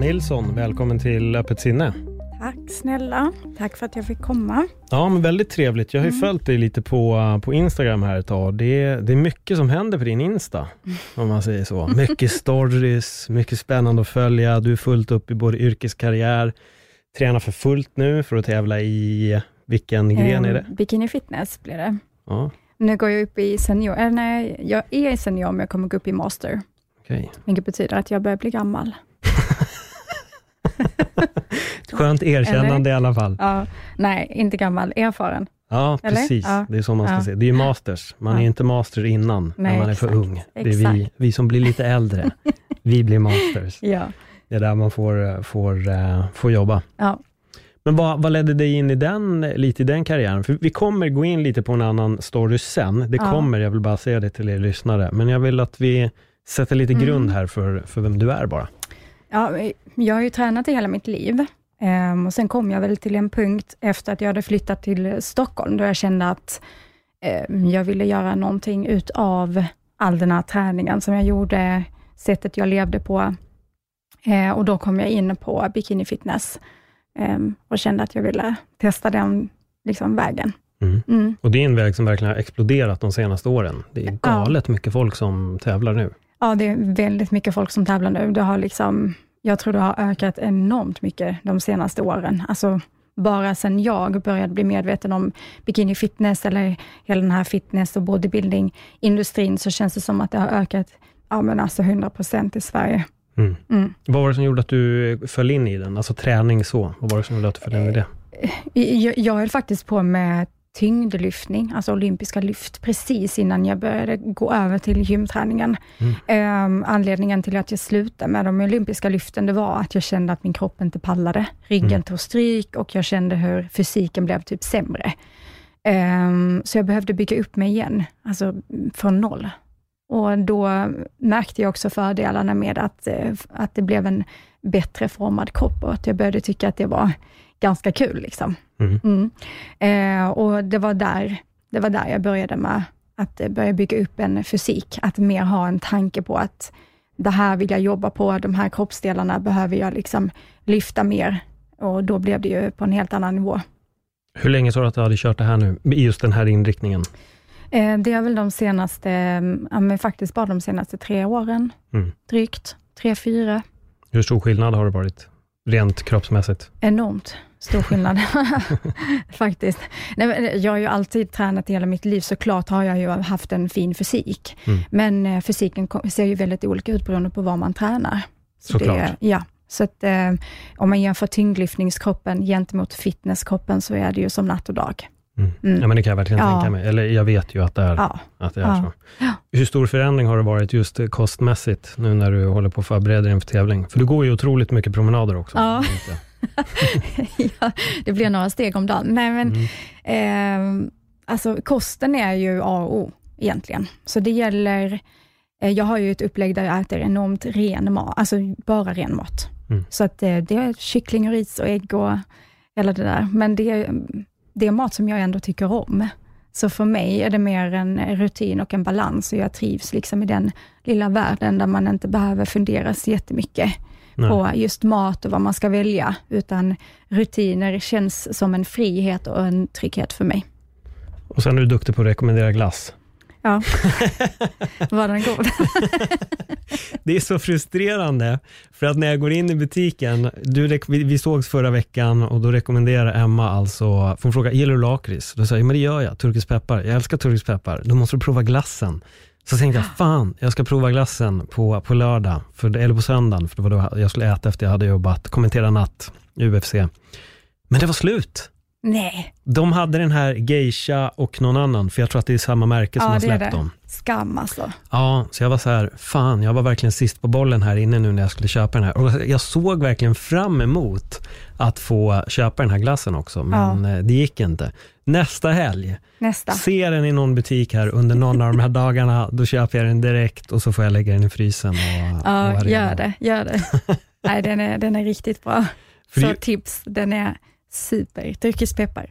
Nilsson, välkommen till Öppet sinne. Tack snälla. Tack för att jag fick komma. Ja, men väldigt trevligt. Jag har ju Mm. följt dig lite på, på Instagram här ett tag. Det är, det är mycket som händer på din Insta, om man säger så. Mycket stories, mycket spännande att följa. Du är fullt upp i både yrkeskarriär, tränar för fullt nu för att tävla i, vilken gren är det? Eh, Bikini fitness blir det. Ja, Nu går jag upp i senior, eller nej, jag är senior, men jag kommer gå upp i master. okej. Vilket betyder att jag börjar bli gammal. Ett skönt erkännande i alla fall. Ja, nej, inte gammal, erfaren. Ja, Eller? precis. Ja. Det är så man ska Ja. se. Det är ju masters. Man är Ja. inte master innan, när Nej, man är för ung. Det är vi, Exakt. vi som blir lite äldre. vi blir masters. Ja. Det är där man får, får, eh, får jobba. Ja. Men vad, vad ledde dig in i den, lite i den karriären? För vi kommer gå in lite på en annan story sen. Det kommer, jag vill bara säga det till er lyssnare. Men jag vill att vi sätter lite Mm. grund här för, för vem du är bara. Ja, jag har ju tränat i hela mitt liv. Ehm, och sen kom jag väl till en punkt efter att jag hade flyttat till Stockholm, då jag kände att ehm, jag ville göra någonting utav all den här träningen som jag gjorde, sättet jag levde på. Eh, och då kom jag in på bikini fitness ehm, och kände att jag ville testa den liksom, vägen. Mm. Mm. Och det är en väg som verkligen har exploderat de senaste åren. Det är galet mycket folk som tävlar nu. Ja, det är väldigt mycket folk som tävlar nu. Det har liksom, jag tror det har ökat enormt mycket de senaste åren. Alltså, bara sedan jag började bli medveten om bikini fitness, eller hela den här fitness och bodybuilding-industrin, så känns det som att det har ökat ja, men alltså 100% i Sverige. Mm. Mm. Vad var det som gjorde att du föll in i den? Alltså träning så. Vad var det som gjorde att du föll in i det? Jag, jag höll faktiskt på med tyngdlyftning, alltså olympiska lyft, precis innan jag började gå över till gymträningen. Ehm, anledningen till att jag slutade med de olympiska lyften, det var att jag kände att min kropp inte pallade. Ryggen Mm. tog stryk och jag kände hur fysiken blev typ sämre. Ehm, så jag behövde bygga upp mig igen, alltså från noll. Och då märkte jag också fördelarna med att, eh, att det blev en bättre formad kropp och att jag började tycka att det var ganska kul. Liksom. Mm. Mm. Eh, och det var, där, det var där jag började med att börja bygga upp en fysik, att mer ha en tanke på att det här vill jag jobba på, de här kroppsdelarna behöver jag liksom lyfta mer. Och då blev det ju på en helt annan nivå. Hur länge sa du att du hade kört det här nu, i just den här inriktningen? Eh, det är väl de senaste, ja, men faktiskt bara de senaste tre åren, Mm. drygt. Tre, fyra. Hur stor skillnad har det varit, rent kroppsmässigt? Enormt stor skillnad, faktiskt. Nej, men jag har ju alltid tränat i hela mitt liv, såklart har jag ju haft en fin fysik. Mm. Men eh, fysiken ser ju väldigt olika ut beroende på vad man tränar. Så Såklart. Det, ja, så att eh, om man jämför tyngdlyftningskroppen gentemot fitnesskroppen, så är det ju som natt och dag. Mm. Mm. Ja, men det kan jag verkligen Ja. tänka mig. Eller jag vet ju att det är, Ja. att det är Ja. så. Hur stor förändring har det varit just kostmässigt, nu när du håller på att förbereda dig inför tävling? För du går ju otroligt mycket promenader också. Ja, det blir några steg om dagen. Nej, men Mm. eh, alltså kosten är ju A och O egentligen. Så det gäller, eh, jag har ju ett upplägg där jag äter enormt ren mat, alltså bara ren mat. Mm. Så att eh, det är kyckling och ris och ägg och hela det där. Men det, är- det är mat som jag ändå tycker om. Så för mig är det mer en rutin och en balans och jag trivs liksom i den lilla världen där man inte behöver fundera så jättemycket Nej. på just mat och vad man ska välja, utan rutiner känns som en frihet och en trygghet för mig. Och sen är du duktig på att rekommendera glass. Ja, var den god? Det är så frustrerande, för att när jag går in i butiken, du, vi sågs förra veckan och då rekommenderar Emma alltså, för hon frågar, gillar du lakrits? Då säger jag, men det gör jag, turkisk peppar. Jag älskar turkisk peppar. Då måste du prova glassen. Så tänkte jag, fan, jag ska prova glassen på, på lördag, för, eller på söndagen, för det var då jag skulle äta efter jag hade jobbat, kommentera natt, UFC. Men det var slut. Nej, De hade den här Geisha och någon annan, för jag tror att det är samma märke som ja har det är släppt det. dem. Skam alltså. Ja, så jag var så här, fan, jag var verkligen sist på bollen här inne nu när jag skulle köpa den här. Och jag såg verkligen fram emot att få köpa den här glassen också, men eh, det gick inte. Nästa helg, Nästa. ser den i någon butik här under någon av de här dagarna, då köper jag den direkt och så får jag lägga den i frysen. Och, och Ja, redo. gör det. Gör det. Nej, den är, den är riktigt bra. För Så det- tips, den är super. Dryckespeppar.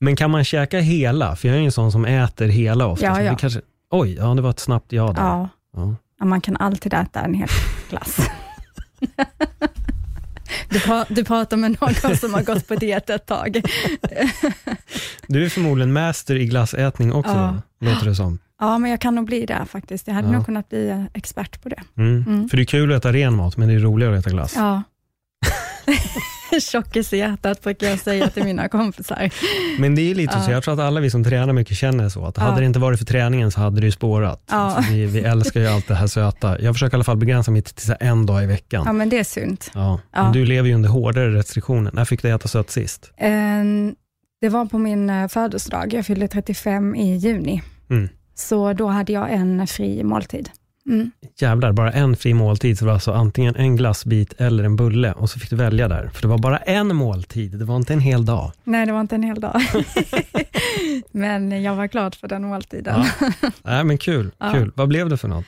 Men kan man käka hela? För jag är ju en sån som äter hela ofta. Ja, det ja. Kanske, oj, ja det var ett snabbt ja där. Ja. Ja. Man kan alltid äta en hel glass. Du, pra, du pratar med någon som har gått på diet ett tag. Du är förmodligen master i glassätning också, Ja. då, låter det som. Ja, men jag kan nog bli där faktiskt. Jag hade Ja. nog kunnat bli eh, expert på det. Mm. Mm. För det är kul att äta ren mat, men det är roligare att äta glass. Ja. Tjockis i hjärtat brukar jag säga till mina kompisar. Men det är lite Ja. så, jag tror att alla vi som tränar mycket känner så, att hade Ja. det inte varit för träningen så hade det ju spårat. Ja. Alltså, vi, vi älskar ju allt det här söta. Jag försöker i alla fall begränsa mitt till en dag i veckan. Ja, men det är sunt. Ja. Men du lever ju under hårdare restriktioner. När fick du äta sött sist? Eh, Det var på min eh, födelsedag. Jag fyllde 35 i juni. Mm. Så då hade jag en fri måltid. Mm. Jävlar, bara en fri måltid, så det var alltså antingen en glassbit eller en bulle och så fick du välja där. För det var bara en måltid, det var inte en hel dag. Nej, det var inte en hel dag. men jag var glad för den måltiden. Ja. Nej men kul, Ja. kul. Vad blev det för något?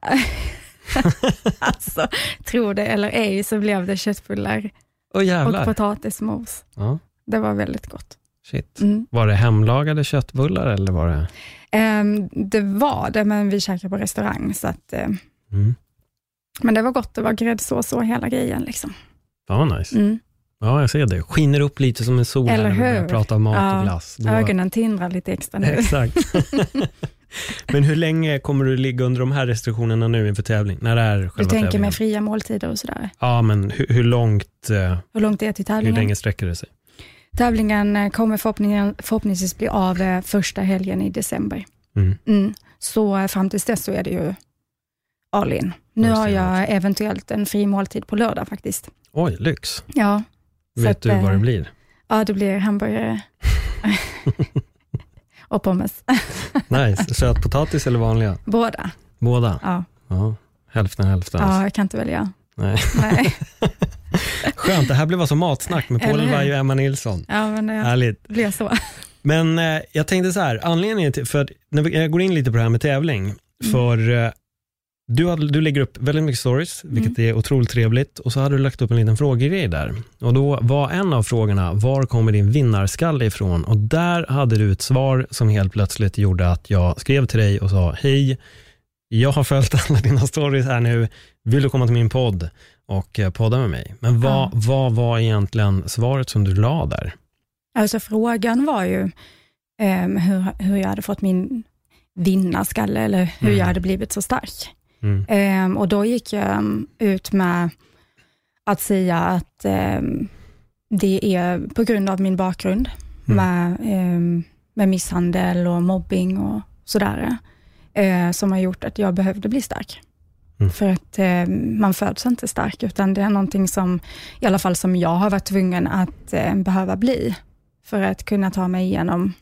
alltså, tro det eller ej, så blev det köttbullar Åh och potatismos. Ja, Det var väldigt gott. shit. Mm. Var det hemlagade köttbullar eller var det? Ehm, det var det, men vi käkade på restaurang. Så att, eh, Mm. men det var gott, det var gräddsås och hela grejen. Liksom. Ja, nice. Mm. Ja, jag ser det. Skiner upp lite som en sol här Eller när vi börjar hur? prata om mat Ja. och glass. Då- Ögonen tindrar lite extra nu. Exakt. Men hur länge kommer du ligga under de här restriktionerna nu inför tävling? När är själva Du tänker tävlingen? med fria måltider och sådär. Ja, men hur, hur långt, eh, Hur långt är det till hur tävlingen? länge sträcker det sig? Tävlingen eh, kommer förhoppningsvis bli av eh, första helgen i december. Mm. Mm. Så eh, fram tills dess så är det ju all in. Nu har jag eventuellt en fri måltid på lördag faktiskt. Oj, lyx. Ja, Vet att, du vad det blir? ja det blir hamburgare och pommes. Nice. Sötpotatis eller vanliga? Båda. Båda? Ja, Ja, hälften hälften. ja jag kan inte välja. Nej. Nej. Skönt, det här blev alltså matsnack med Paul? Elvaj och Emma Nilsson. Ja, men det Härligt. blir så. Men eh, jag tänkte så här, anledningen till, för att när vi- jag går in lite på det här med tävling, Mm. för eh, du, hade, du lägger upp väldigt mycket stories, vilket är otroligt trevligt, och så hade du lagt upp en liten frågegrej där. Och då var en av frågorna, var kommer din vinnarskalle ifrån? Och där hade du ett svar som helt plötsligt gjorde att jag skrev till dig och sa, hej, jag har följt alla dina stories här nu, vill du komma till min podd och eh, podda med mig? Men vad, Ja. vad var egentligen svaret som du la där? Alltså frågan var ju ehm, hur, hur jag hade fått min vinnarskalle, eller hur Mm. jag hade blivit så stark. Mm. Ehm, och då gick jag um, ut med att säga att ehm, det är på grund av min bakgrund Mm. med, ehm, med misshandel och mobbing och sådär, eh, som har gjort att jag behövde bli stark. Mm. För att eh, man föds inte stark, utan det är någonting som, i alla fall som jag har varit tvungen att eh, behöva bli, för att kunna ta mig igenom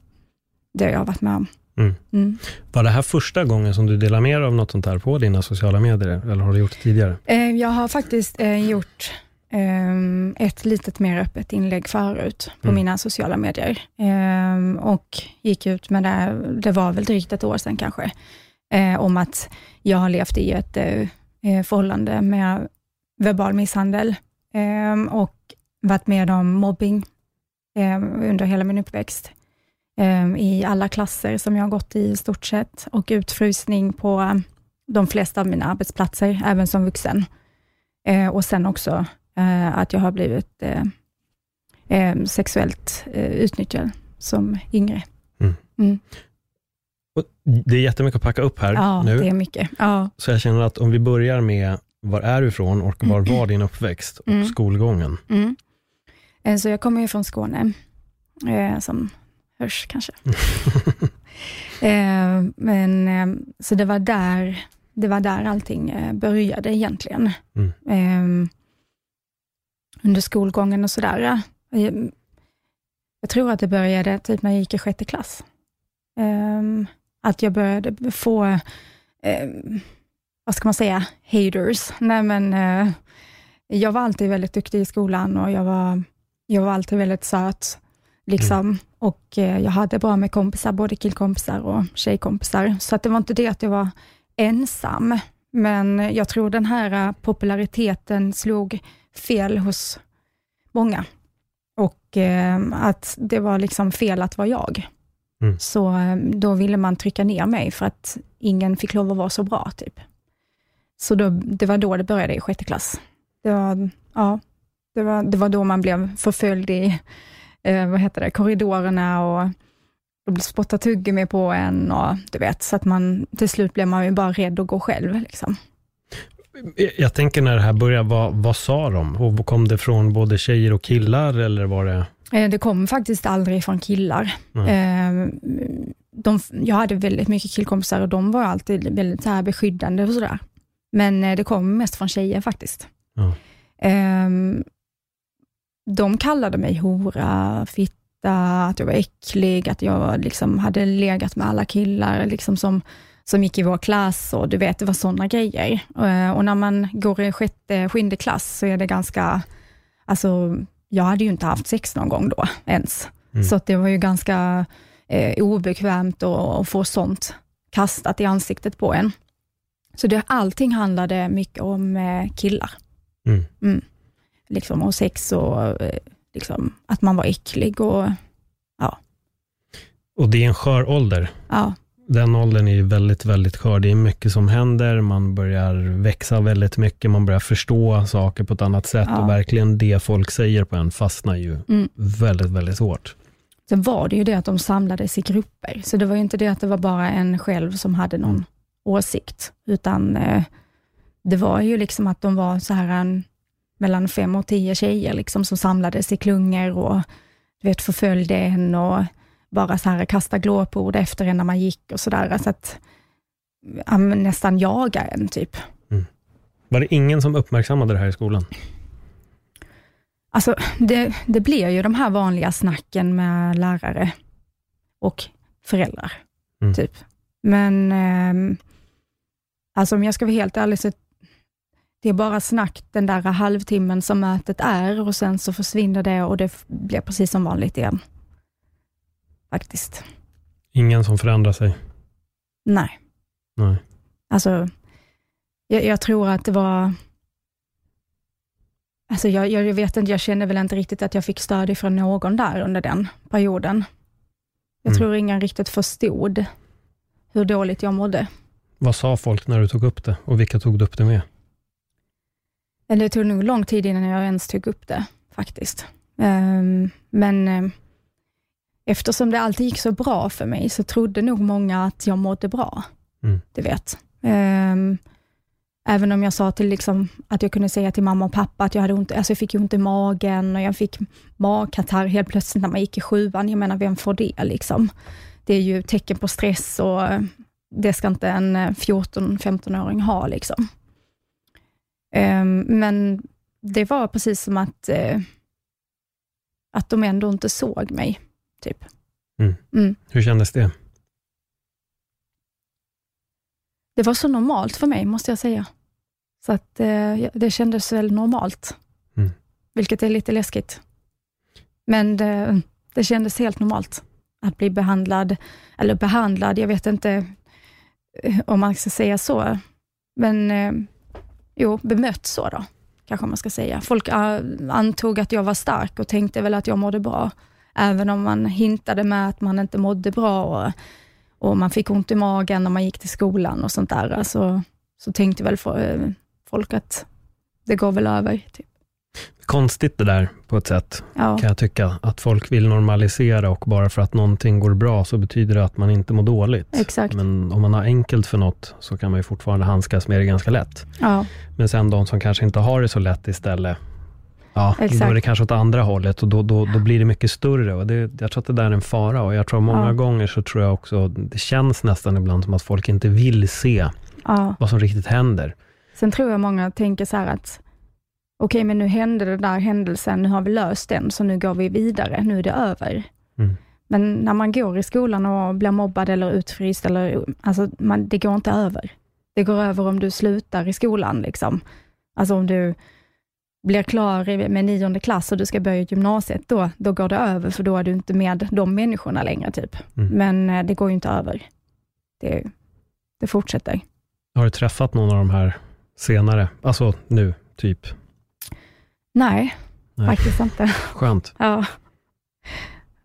det jag har varit med om. Mm. Mm. Var det här första gången som du delar med dig av något sånt här på dina sociala medier, eller har du gjort det tidigare? Eh, Jag har faktiskt eh, gjort ehm, ett litet mer öppet inlägg förut på Mm. mina sociala medier Ehm, och gick ut med det, det var väl drygt ett år sedan kanske, eh, om att jag har levt i ett eh, eh, förhållande med verbal misshandel ehm, och varit med om mobbing ehm, under hela min uppväxt ehm, i alla klasser som jag har gått i i stort sett och utfrysning på de flesta av mina arbetsplatser, även som vuxen. Eh, och sen också eh, att jag har blivit eh, eh, sexuellt eh, utnyttjad som yngre. Och Det är jättemycket att packa upp här Ja, nu, det är mycket. Ja. så jag känner att om vi börjar med var är du ifrån och var var din uppväxt och Mm. skolgången? Mm. Eh, så jag kommer ju från Skåne, eh, som hörs kanske. eh, men, så det var där det var där allting började egentligen. Mm. Eh, under skolgången och sådär. Jag tror att det började typ när jag gick i sjätte klass. Um, att jag började få, um, vad ska man säga, haters. Nej men, uh, jag var alltid väldigt duktig i skolan och jag var, jag var alltid väldigt söt. Liksom. Mm. Och uh, jag hade bra med kompisar, både killkompisar och tjejkompisar. Så att det var inte det att jag var ensam, men jag tror den här populariteten slog fel hos många. Och eh, att det var liksom fel att vara jag. Mm. Så eh, då ville man trycka ner mig för att ingen fick lov att vara så bra. typ. Så då, det var då det började i sjätte klass. Det var, ja, det var, det var då man blev förföljd i eh, vad heter det, korridorerna och de spottade tuggummi på en och du vet, så att man till slut blev man ju bara rädd att gå själv. Liksom. Jag tänker när det här började, vad, vad sa de? Och kom det från både tjejer och killar eller var det? Eh, det kom faktiskt aldrig från killar. Mm. De, jag hade väldigt mycket killkompisar och de var alltid väldigt så här beskyddande och sådär. Men eh, det kom mest från tjejer faktiskt. Mm. De kallade mig hora, fitta, att jag var äcklig, att jag liksom hade legat med alla killar liksom som som gick i vår klass och du vet, det var sådana grejer. Eh, och när man går i sjätte, sjunde klass så är det ganska, alltså jag hade ju inte haft sex någon gång då ens. Mm. Så det var ju ganska eh, obekvämt att få sånt kastat i ansiktet på en. Så det, allting handlade mycket om eh, killar. Mm. Mm. Liksom, och sex och eh, liksom, att man var äcklig och ja. Och det är en skör ålder. Ja den åldern är ju väldigt, väldigt skör. Det är mycket som händer, man börjar växa väldigt mycket, man börjar förstå saker på ett annat sätt ja. och verkligen det folk säger på en fastnar ju mm. väldigt, väldigt hårt. Sen var det ju det att de samlades i grupper, så det var ju inte det att det var bara en själv som hade någon mm. åsikt, utan eh, det var ju liksom att de var så här en, mellan fem och tio tjejer liksom, som samlades i klungor och du vet, förföljde en och bara så här kasta glåpord efter en när man gick och sådär. Alltså att ja, nästan jaga en typ. Mm. Var det ingen som uppmärksammade det här i skolan? Alltså, det, det blir ju de här vanliga snacken med lärare och föräldrar, mm. typ. Men eh, alltså om jag ska vara helt ärlig, så det är bara snack den där halvtimmen som mötet är och sen så försvinner det och det blir precis som vanligt igen faktiskt. Ingen som förändrar sig? Nej. Nej. Alltså, jag, jag tror att det var... Alltså jag, jag vet inte, jag kände väl inte riktigt att jag fick stöd ifrån någon där under den perioden. Jag mm. tror ingen riktigt förstod hur dåligt jag mådde. Vad sa folk när du tog upp det och vilka tog du upp det med? Det tog nog lång tid innan jag ens tog upp det faktiskt. Um, men um, eftersom det alltid gick så bra för mig, så trodde nog många att jag mådde bra. Mm. Du vet. Um, även om jag sa till liksom, att jag kunde säga till mamma och pappa att jag hade ont, alltså jag fick ont i magen och jag fick magkatarr helt plötsligt när man gick i sjuan. Jag menar, vem får det liksom? Det är ju tecken på stress och det ska inte en 14-15-åring ha. Liksom. Um, men det var precis som att, uh, att de ändå inte såg mig. Typ. Mm. Mm. Hur kändes det? Det var så normalt för mig, måste jag säga. Så att eh, det kändes väl normalt, mm. vilket är lite läskigt. Men det, det kändes helt normalt att bli behandlad, eller behandlad, jag vet inte eh, om man ska säga så, men eh, jo, bemött så då, kanske man ska säga. Folk uh, antog att jag var stark och tänkte väl att jag mådde bra. Även om man hintade med att man inte mådde bra och, och man fick ont i magen när man gick till skolan och sånt där, alltså, så tänkte väl eh, folk att det går väl över. Typ. Konstigt det där på ett sätt, ja. kan jag tycka. Att folk vill normalisera och bara för att någonting går bra så betyder det att man inte mår dåligt. Exakt. Men om man har enkelt för något så kan man ju fortfarande handskas med det ganska lätt. Ja. Men sen de som kanske inte har det så lätt istället, Ja, Exakt. då är det kanske åt andra hållet och då, då, då blir det mycket större. Och det, jag tror att det där är en fara och jag tror många ja. gånger så tror jag också, det känns nästan ibland som att folk inte vill se ja. vad som riktigt händer. Sen tror jag många tänker så här att okej, men nu hände det där händelsen, nu har vi löst den, så nu går vi vidare, nu är det över. Mm. Men när man går i skolan och blir mobbad eller utfryst, eller, alltså, man, det går inte över. Det går över om du slutar i skolan. Liksom. Alltså om du blir klar med nionde klass och du ska börja gymnasiet, då, då går det över, för då är du inte med de människorna längre. typ. Mm. Men eh, det går ju inte över. Det, det fortsätter. Har du träffat någon av de här senare? Alltså nu, typ? Nej, Nej. faktiskt inte. Skönt. Ja,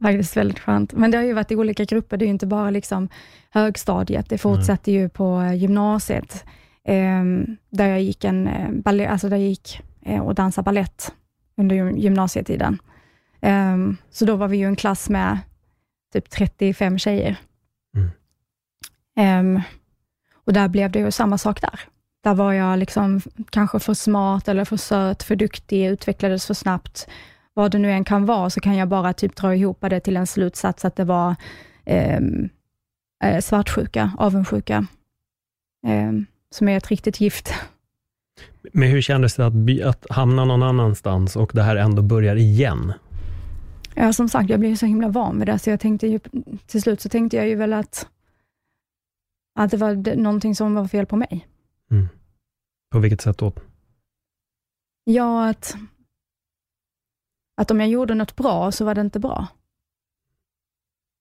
faktiskt väldigt skönt. Men det har ju varit i olika grupper, det är ju inte bara liksom högstadiet, det fortsatte ju på eh, gymnasiet, eh, där jag gick, en, eh, alltså där jag gick och dansade ballett under gym- gymnasietiden. Eh, så då var vi ju en klass med typ 35 tjejer. Mm. Eh, och där blev det ju samma sak där. Där var jag liksom kanske för smart eller för söt, för duktig, utvecklades för snabbt. Vad det nu än kan vara, så kan jag bara typ dra ihop det till en slutsats att det var ehm, eh, svartsjuka, avundsjuka, ehm, som är ett riktigt gift. Men hur kändes det att, by- att hamna någon annanstans och det här ändå börjar igen? Ja, som sagt, jag blev så himla van vid det, så jag tänkte ju, till slut så tänkte jag ju väl att, att det var någonting som var fel på mig. Mm. På vilket sätt då? Ja, att, att om jag gjorde något bra, så var det inte bra.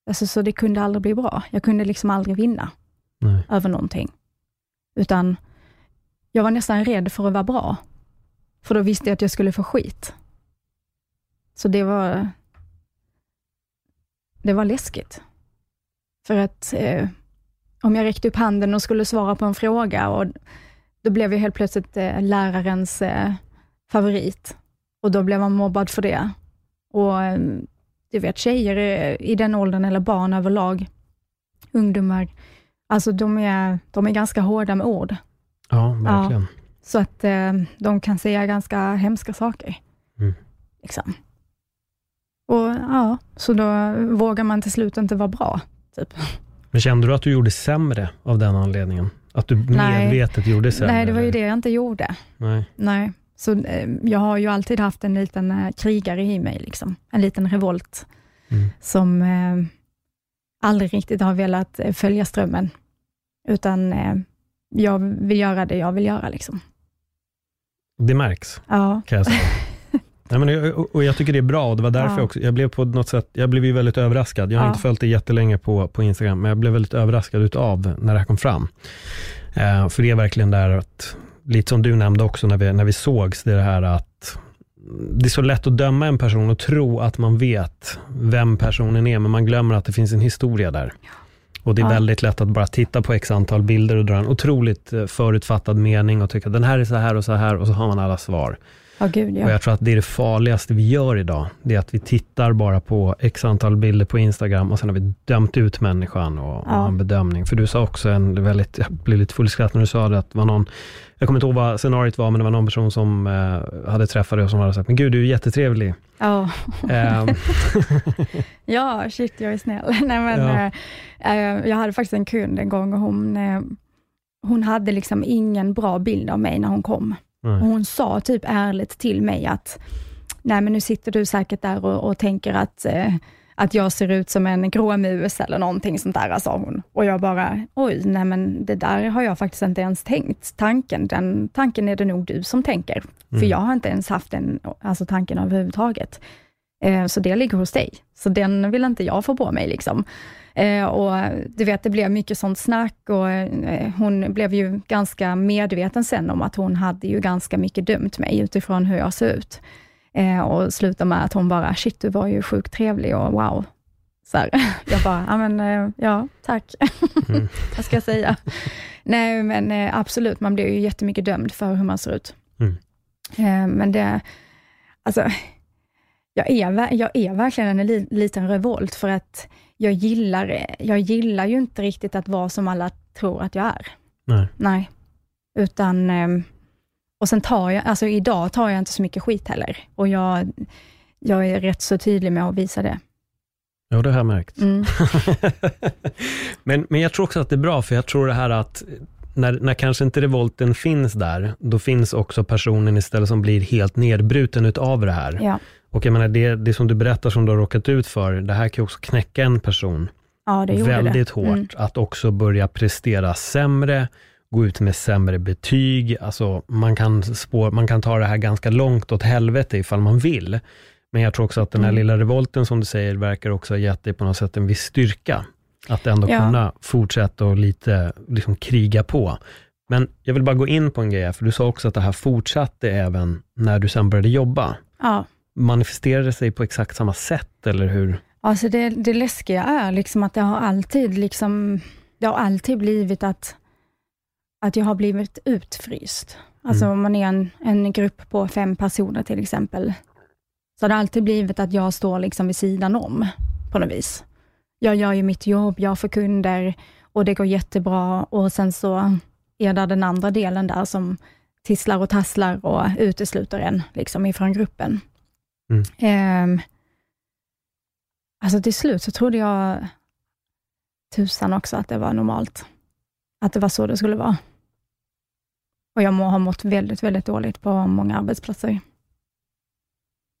Alltså, så det kunde aldrig bli bra. Jag kunde liksom aldrig vinna Nej. över någonting. Utan jag var nästan rädd för att vara bra. För då visste jag att jag skulle få skit. Så det var, det var läskigt. För att eh, om jag räckte upp handen och skulle svara på en fråga, och då blev jag helt plötsligt eh, lärarens eh, favorit. Och då blev man mobbad för det. Och eh, du vet, tjejer eh, i den åldern, eller barn överlag, ungdomar, alltså de är, de är ganska hårda med ord. Ja, verkligen. Så att eh, de kan säga ganska hemska saker. Mm. Liksom. Och ja, så då vågar man till slut inte vara bra. Typ. Men kände du att du gjorde sämre av den anledningen? Att du Nej. medvetet gjorde sämre? Nej, det var ju det jag inte gjorde. Nej. Nej. Så eh, jag har ju alltid haft en liten eh, krigare i mig, liksom. en liten revolt, Mm. som eh, aldrig riktigt har velat eh, följa strömmen, utan eh, jag vill göra det jag vill göra. Liksom. Det märks, Ja. kan jag säga. Nej, men, jag- och- jag tycker det är bra och det var därför Ja. också, jag blev på något sätt, jag blev ju väldigt överraskad. Jag har Ja. inte följt det jättelänge på, på Instagram, men jag blev väldigt överraskad utav när det här kom fram. Eh, för det är verkligen där att, lite som du nämnde också när vi, när vi sågs, det är det här att det är så lätt att döma en person och tro att man vet vem personen är, men man glömmer att det finns en historia där. Och det är Ja. väldigt lätt att bara titta på x antal bilder och dra en otroligt eh, förutfattad mening och tycka att den här är så här och så här och så har man alla svar. Ja, gud ja. Och jag tror att det är det farligaste vi gör idag. Det är att vi tittar bara på x antal bilder på Instagram och sen har vi dömt ut människan och, och Ja. har en bedömning. För du sa också en väldigt, jag blev lite full skratt när du sa det, att det var någon, jag kommer inte ihåg vad scenariot var, men det var någon person som eh, hade träffat dig och som hade sagt, men gud du är jättetrevlig. Ja. Ehm, Ja, shit, jag är snäll. Nej, men, Ja. eh, eh, jag hade faktiskt en kund en gång och hon, eh, hon hade liksom ingen bra bild av mig när hon kom. Och nej. hon sa typ ärligt till mig att, nej men nu sitter du säkert där och, och tänker att, eh, att jag ser ut som en gråmus eller någonting sånt där, sa hon. Och jag bara, oj, nej men det där har jag faktiskt inte ens tänkt. Tanken, den tanken är det nog du som tänker. För Mm. jag har inte ens haft den alltså tanken överhuvudtaget. Eh, så det ligger hos dig. Så den vill inte jag få på mig. Liksom. Eh, och du vet, det blev mycket sånt snack och eh, hon blev ju ganska medveten sen om att hon hade ju ganska mycket dömt mig utifrån hur jag ser ut. Eh, och slutade med att hon bara, shit du var ju sjukt trevlig och wow. Så här. Jag bara, ja men eh, ja, tack. Mm. Vad ska jag säga? Nej men eh, absolut, man blir ju jättemycket dömd för hur man ser ut. Mm. Eh, men det, alltså, jag är, jag är verkligen en li, liten revolt, för att jag gillar, jag gillar ju inte riktigt att vara som alla tror att jag är. nej. Nej. Utan, ehm, och sen tar jag, alltså idag tar jag inte så mycket skit heller. Och jag, jag är rätt så tydlig med att visa det. Ja, det har jag märkt. Mm. men, men jag tror också att det är bra, för jag tror det här att när, när kanske inte revolten finns där, då finns också personen istället som blir helt nedbruten utav det här. Ja. Och jag menar, det, det som du berättar som du har råkat ut för, det här kan ju också knäcka en person Ja, väldigt det. hårt. Mm. Att också börja prestera sämre, gå ut med sämre betyg. Alltså, man, kan spår, man kan ta det här ganska långt åt helvete ifall man vill. Men jag tror också att den här Mm. lilla revolten som du säger, verkar också ha gett dig på något sätt en viss styrka. Att ändå Ja. kunna fortsätta och lite liksom kriga på. Men jag vill bara gå in på en grej för du sa också att det här fortsatte även när du sen började jobba. Ja. Manifesterade sig på exakt samma sätt, eller hur? Alltså det, det läskiga är liksom att det har alltid liksom, det har alltid blivit att, att jag har blivit utfryst. Alltså Mm. om man är en, en grupp på fem personer till exempel, så har det alltid blivit att jag står liksom vid sidan om på något vis. Jag gör ju mitt jobb, jag får kunder och det går jättebra och sen så är det den andra delen där som tisslar och tasslar och utesluter en liksom ifrån gruppen. Mm. Ehm, alltså till slut så trodde jag tusan också att det var normalt. Att det var så det skulle vara. Och jag må ha mått väldigt, väldigt dåligt på många arbetsplatser.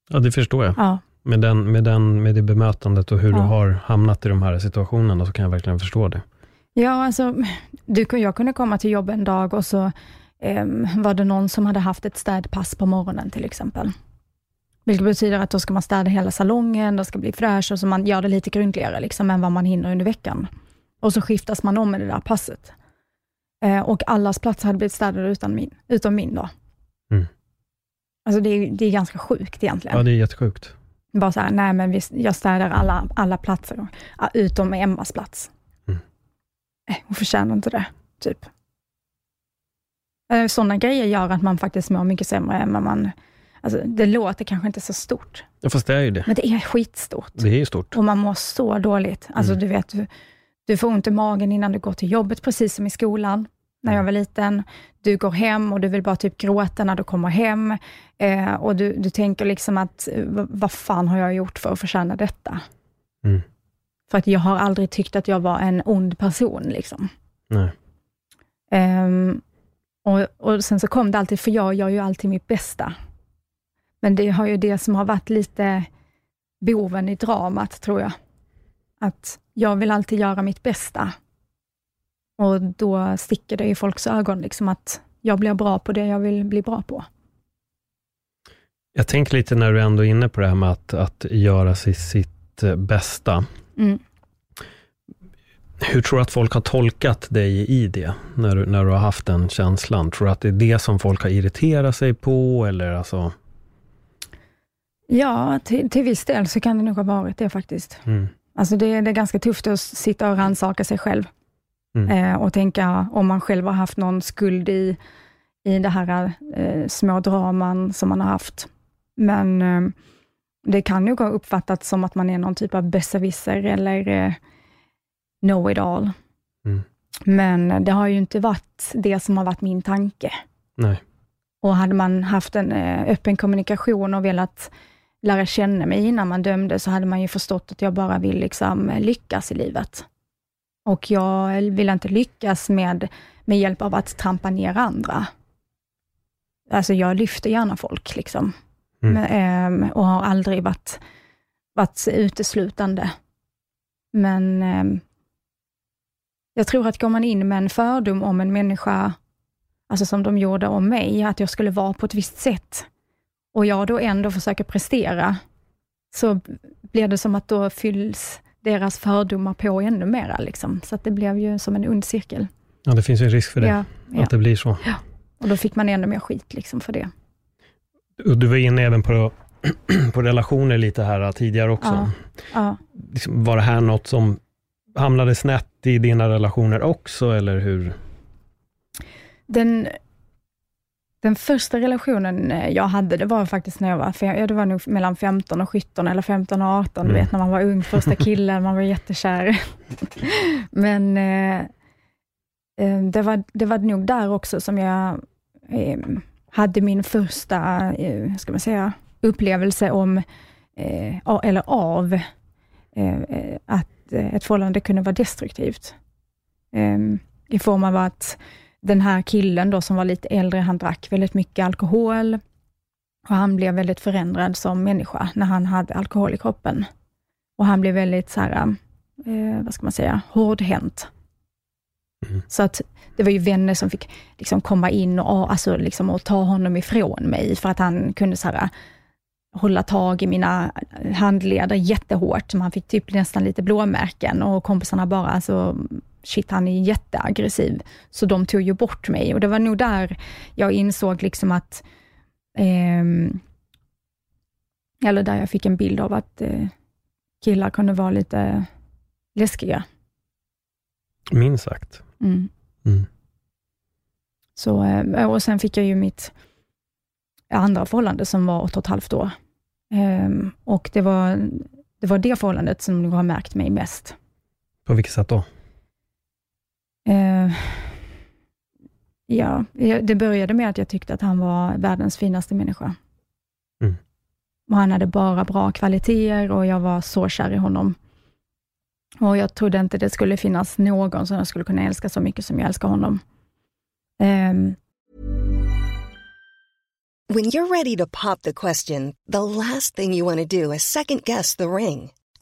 Ja, det förstår jag. Ja, Med, den, med, den, med det bemötandet och hur Ja. du har hamnat i de här situationerna, så kan jag verkligen förstå det. ja alltså, du, jag kunde komma till jobb en dag och så ehm, var det någon som hade haft ett städpass på morgonen till exempel. Vilket betyder att då ska man städa hela salongen, det ska bli fräscht och så man gör det lite grundligare liksom, än vad man hinner under veckan. Och så skiftas man om med det där passet. Eh, och allas platser hade blivit städade utan min, utom min då. Mm. Alltså det är, det är ganska sjukt egentligen. Ja, det är jättesjukt. Bara så här, nej men vi, jag städar alla, alla platser, utom Emmas plats. Mm. Nej, hon förtjänar inte det, typ. Sådana grejer gör att man faktiskt mår mycket sämre än vad man... Alltså, det låter kanske inte så stort, Ja, fast det är ju det. men det är skitstort. Det är stort. Och man mår så dåligt. Alltså Mm. du vet, du, du får ont i magen innan du går till jobbet, precis som i skolan, när jag var liten. Du går hem och du vill bara typ gråta när du kommer hem. Eh, och du, du tänker liksom att, eh, vad, fan har jag gjort för att förtjäna detta? Mm. För att jag har aldrig tyckt att jag var en ond person. Liksom. Nej. Ehm, och, och Sen så kom det alltid, för jag gör ju alltid mitt bästa. Men det har ju det som har varit lite boven i dramat, tror jag. Att jag vill alltid göra mitt bästa. Och då sticker det i folks ögon, liksom att jag blir bra på det jag vill bli bra på. Jag tänker lite när du ändå är inne på det här med att, att göra sitt, sitt eh, bästa. Mm. Hur tror du att folk har tolkat dig i det, när du, när du har haft den känslan? Tror du att det är det som folk har irriterat sig på, eller alltså? Ja, till, till viss del så kan det nog ha varit det faktiskt. Mm. Alltså det, det är ganska tufft att sitta och rannsaka sig själv Mm. eh, och tänka om man själv har haft någon skuld i, i det här eh, små draman som man har haft. Men eh, det kan ju ha uppfattats som att man är någon typ av besserwisser eller eh, know it all. Mm. Men det har ju inte varit det som har varit min tanke. Nej. Och hade man haft en eh, öppen kommunikation och velat lära känna mig innan man dömde, så hade man ju förstått att jag bara vill liksom eh, lyckas i livet. Och jag vill inte lyckas med, med hjälp av att trampa ner andra. Alltså jag lyfter gärna folk, liksom. Mm. Men, ehm, och har aldrig varit, varit uteslutande. Men ehm, jag tror att går man in med en fördom om en människa, alltså som de gjorde om mig, att jag skulle vara på ett visst sätt, och jag då ändå försöker prestera, så blir det som att då fylls deras fördomar på ännu mera. Liksom. Så att det blev ju som en ond cirkel. Ja, det finns ju en risk för det, Ja, ja. att det blir så. Och då fick man ännu mer skit liksom, för det. Du var inne även på, på relationer lite här tidigare också. Ja. Ja. Liksom, var det här något som hamnade snett i dina relationer också, eller hur? Den, den första relationen eh, jag hade, det var faktiskt när jag var, ja, det var nog mellan 15 och 17, eller 15 och 18, Mm. du vet när man var ung, första killen, man var jättekär. Men eh, eh, det, var, det var nog där också som jag eh, hade min första, eh, ska man säga, upplevelse om, eh, eller av, eh, att ett förhållande kunde vara destruktivt. Eh, I form av att den här killen då som var lite äldre, han drack väldigt mycket alkohol och han blev väldigt förändrad som människa när han hade alkohol i kroppen. Och han blev väldigt så här, eh, vad ska man säga, hårdhänt. Mm. Så att det var ju vänner som fick liksom komma in och, alltså, liksom, och ta honom ifrån mig, för att han kunde så här, hålla tag i mina handleder jättehårt, så man fick typ nästan lite blåmärken och kompisarna bara, alltså, shit han är jätteaggressiv. Så de tog ju bort mig och det var nog där jag insåg liksom att, ehm, eller där jag fick en bild av att eh, killar kunde vara lite läskiga. Minst sagt. Mm. Mm. Så, eh, och sen fick jag ju mitt andra förhållande som var åtta och ett halvt år. Ehm, och det var, det var det förhållandet som nog har märkt mig mest. På vilket sätt då? Eh, ja, det började med att jag tyckte att han var världens finaste människa. Mm. Och han hade bara bra kvaliteter och jag var så kär i honom. Och jag trodde inte det skulle finnas någon som jag skulle kunna älska så mycket som jag älskar honom. Ehm, When you're ready to pop the question, the last thing you want to do is second guess the ring.